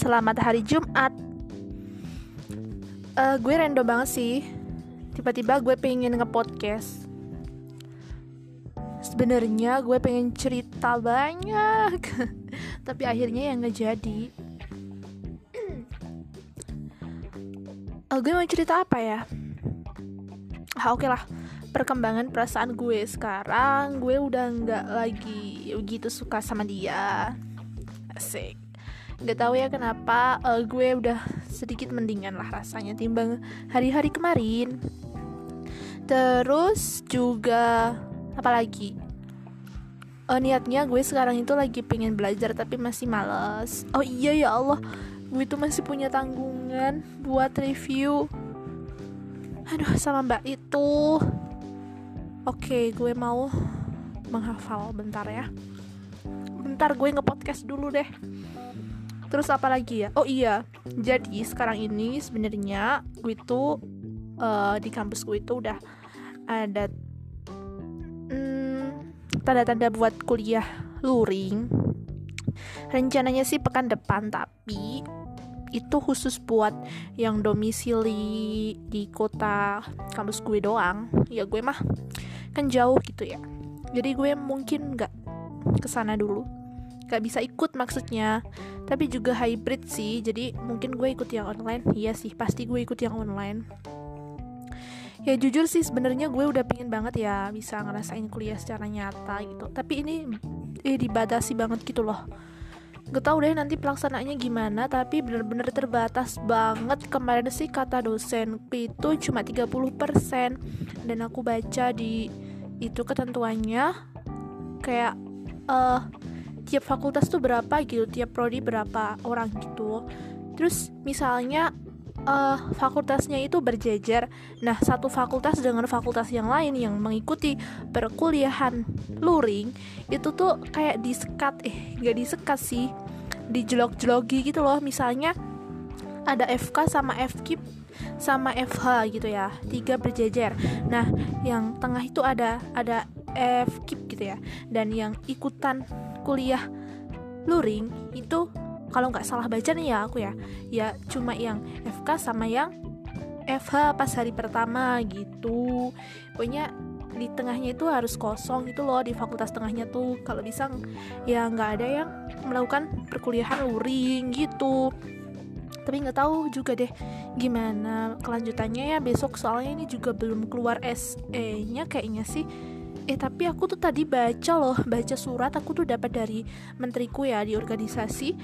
Selamat hari Jumat. Uh, gue random banget sih. Tiba-tiba gue pengen nge-podcast. Sebenarnya gue pengen cerita banyak, tapi akhirnya yang nggak jadi. uh, gue mau cerita apa ya? Ah, oke okay lah. Perkembangan perasaan gue sekarang, gue udah nggak lagi begitu suka sama dia. Asik nggak tahu ya kenapa uh, gue udah sedikit mendingan lah rasanya timbang hari-hari kemarin. Terus juga apalagi uh, niatnya gue sekarang itu lagi pengen belajar tapi masih males. Oh iya ya Allah. Gue itu masih punya tanggungan buat review. Aduh sama mbak itu. Oke gue mau menghafal bentar ya. Bentar gue ngepodcast dulu deh Terus apa lagi ya? Oh iya, jadi sekarang ini sebenarnya gue itu uh, di kampus gue itu udah ada hmm, tanda-tanda hmm, buat kuliah luring. Rencananya sih pekan depan, tapi itu khusus buat yang domisili di kota kampus gue doang. Ya gue mah kan jauh gitu ya. Jadi gue mungkin nggak ke sana dulu gak bisa ikut maksudnya tapi juga hybrid sih jadi mungkin gue ikut yang online. Iya sih pasti gue ikut yang online. Ya jujur sih sebenarnya gue udah pingin banget ya bisa ngerasain kuliah secara nyata gitu. Tapi ini eh dibatasi banget gitu loh. Gak tau deh nanti pelaksanaannya gimana Tapi bener-bener terbatas banget. Kemarin sih kata dosen itu cuma 30% Dan aku baca di itu ketentuannya Kayak uh, tiap fakultas tuh berapa gitu tiap prodi berapa orang gitu. Terus misalnya uh, fakultasnya itu berjejer. Nah satu fakultas dengan fakultas yang lain yang mengikuti perkuliahan luring itu tuh kayak disekat eh nggak disekat sih dijelok-jelogi gitu loh. Misalnya ada FK sama FKIP sama FH gitu ya tiga berjejer. Nah yang tengah itu ada ada FKIP gitu ya dan yang ikutan kuliah. Luring itu kalau nggak salah baca nih ya aku ya. Ya cuma yang FK sama yang FH pas hari pertama gitu. Pokoknya di tengahnya itu harus kosong gitu loh di fakultas tengahnya tuh. Kalau bisa ya nggak ada yang melakukan perkuliahan luring gitu. Tapi nggak tahu juga deh gimana kelanjutannya ya. Besok soalnya ini juga belum keluar SE nya kayaknya sih eh tapi aku tuh tadi baca loh baca surat aku tuh dapat dari menteriku ya di organisasi.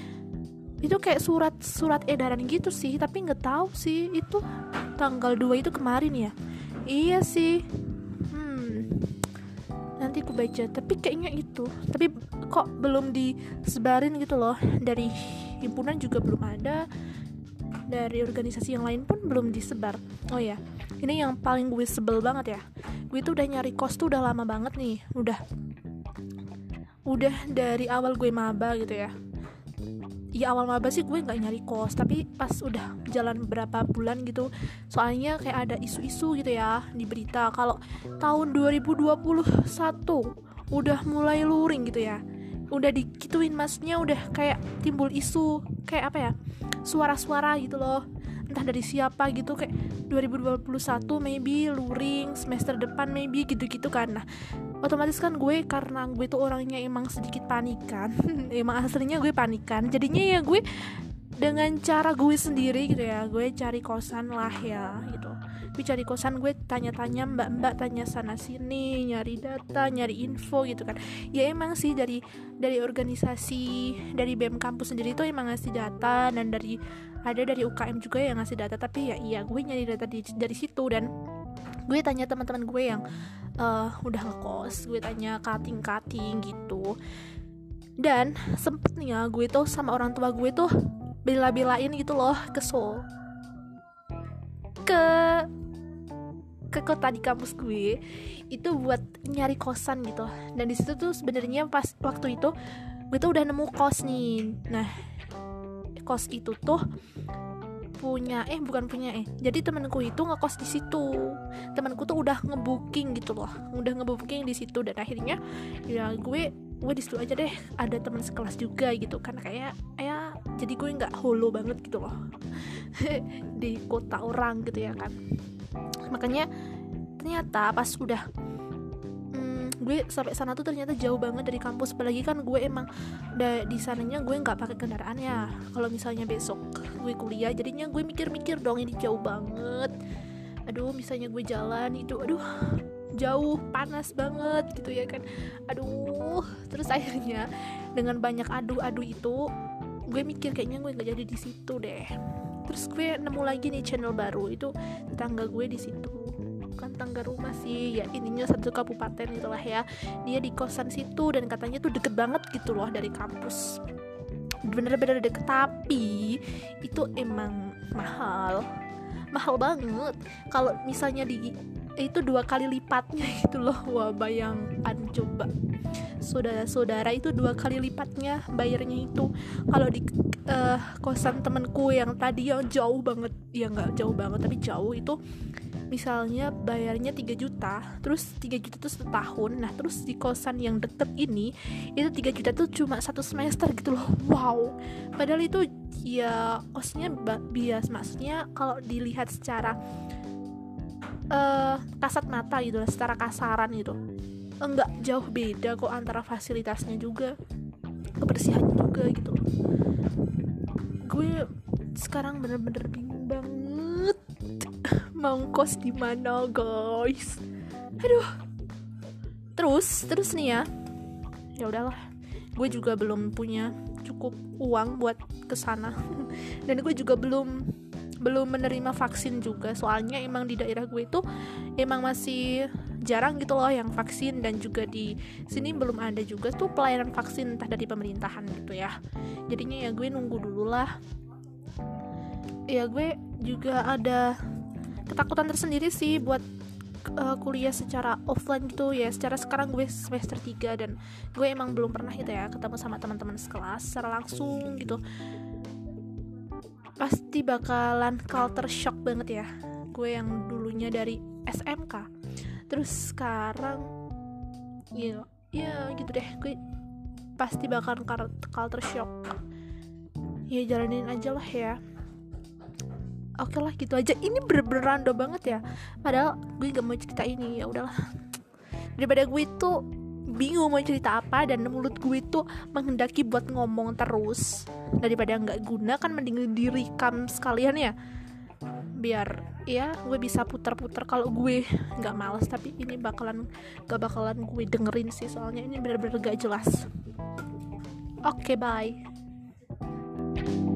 Itu kayak surat surat edaran gitu sih tapi nggak tahu sih itu tanggal 2 itu kemarin ya? Iya sih. Hmm. Nanti aku baca tapi kayaknya itu tapi kok belum disebarin gitu loh. Dari himpunan juga belum ada dari organisasi yang lain pun belum disebar. Oh ya ini yang paling gue sebel banget ya gue tuh udah nyari kos tuh udah lama banget nih. Udah. Udah dari awal gue maba gitu ya. Ya awal maba sih gue nggak nyari kos tapi pas udah jalan berapa bulan gitu soalnya kayak ada isu-isu gitu ya di berita. Kalau tahun 2021 udah mulai luring gitu ya. Udah dikituin maksudnya udah kayak timbul isu kayak apa ya suara-suara gitu loh entah dari siapa gitu kayak 2021 maybe luring semester depan maybe gitu-gitu kan. Nah otomatis kan gue karena gue tuh orangnya emang sedikit panikan emang aslinya gue panikan jadinya ya gue dengan cara gue sendiri gitu ya gue cari kosan lah ya gitu gue cari kosan gue tanya-tanya mbak-mbak tanya sana sini nyari data nyari info gitu kan. Ya emang sih dari dari organisasi dari BEM kampus sendiri tuh emang ngasih data dan dari ada dari UKM juga yang ngasih data tapi ya iya gue nyari data di, dari situ dan gue tanya teman-teman gue yang uh, udah ngekos gue tanya cutting-cutting gitu. Dan sempet nih ya gue tuh sama orang tua gue tuh bela-belain gitu loh ke Seoul ke ke kota di kampus gue itu buat nyari kosan gitu. Dan di situ tuh sebenarnya pas waktu itu gue tuh udah nemu kos nih. Nah kos itu tuh punya eh bukan punya eh. Jadi temanku itu ngekos di situ. Temanku tuh udah ngebooking gitu loh. Udah ngebooking di situ dan akhirnya ya gue gue di situ aja deh. Ada teman sekelas juga gitu. Kan kayak ya jadi gue nggak holo banget gitu loh. Di kota orang gitu ya kan makanya ternyata pas udah hmm, gue sampai sana tuh ternyata jauh banget dari kampus. Apalagi kan gue emang di sananya gue nggak pakai kendaraan ya. Kalau misalnya besok gue kuliah jadinya gue mikir-mikir dong ini jauh banget. Aduh misalnya gue jalan itu aduh jauh panas banget gitu ya kan. Aduh terus akhirnya dengan banyak adu-adu itu gue mikir kayaknya gue nggak jadi di situ deh terus gue nemu lagi nih channel baru itu tetangga gue di situ. Bukan tangga rumah sih ya ininya satu kabupaten itulah ya. Dia di kosan situ dan katanya tuh deket banget gitu loh dari kampus. Bener-bener deket tapi itu emang mahal. Mahal banget. Kalau misalnya di itu dua kali lipatnya itu loh. Wah bayangkan coba. Saudara-saudara itu dua kali lipatnya bayarnya itu. Kalau di uh, kosan temenku yang tadi yang jauh banget. Ya nggak jauh banget tapi jauh itu. Misalnya bayarnya 3 juta terus 3 juta itu setahun. Nah terus di kosan yang deket ini itu 3 juta tuh cuma satu semester gitu loh. Wow. Padahal itu ya kosnya bias. Maksudnya kalau dilihat secara uh, kasat mata gitu lah secara kasaran gitu. Enggak jauh beda kok antara fasilitasnya juga kebersihannya juga gitu gue sekarang bener-bener bingung banget. Mau kos di mana guys? Aduh. Terus terus nih ya. Ya udahlah. Gue juga belum punya cukup uang buat ke sana dan gue juga belum belum menerima vaksin juga. Soalnya emang di daerah gue itu emang masih jarang gitu loh yang vaksin. Dan juga di sini belum ada juga tuh pelayanan vaksin entah dari pemerintahan gitu ya. Jadinya ya gue nunggu dulu lah. Ya gue juga ada ketakutan tersendiri sih buat uh, kuliah secara offline gitu ya. Secara sekarang gue semester 3 dan gue emang belum pernah gitu ya ketemu sama teman-teman sekelas secara langsung gitu pasti bakalan culture shock banget ya. Gue yang dulunya dari SMK terus sekarang ya ya gitu deh. Gue pasti bakalan culture shock. Ya jalanin aja lah ya. Oke lah gitu aja. Ini bener-bener banget ya. Padahal gue gak mau cerita ini. Ya udahlah. Daripada gue tuh bingung mau cerita apa dan mulut gue tuh menghendaki buat ngomong terus. Daripada nggak guna kan mending direkam sekalian ya. Biar ya gue bisa putar-putar kalau gue nggak males tapi ini bakalan gak bakalan gue dengerin sih. Soalnya ini bener-bener gak jelas. Oke okay, bye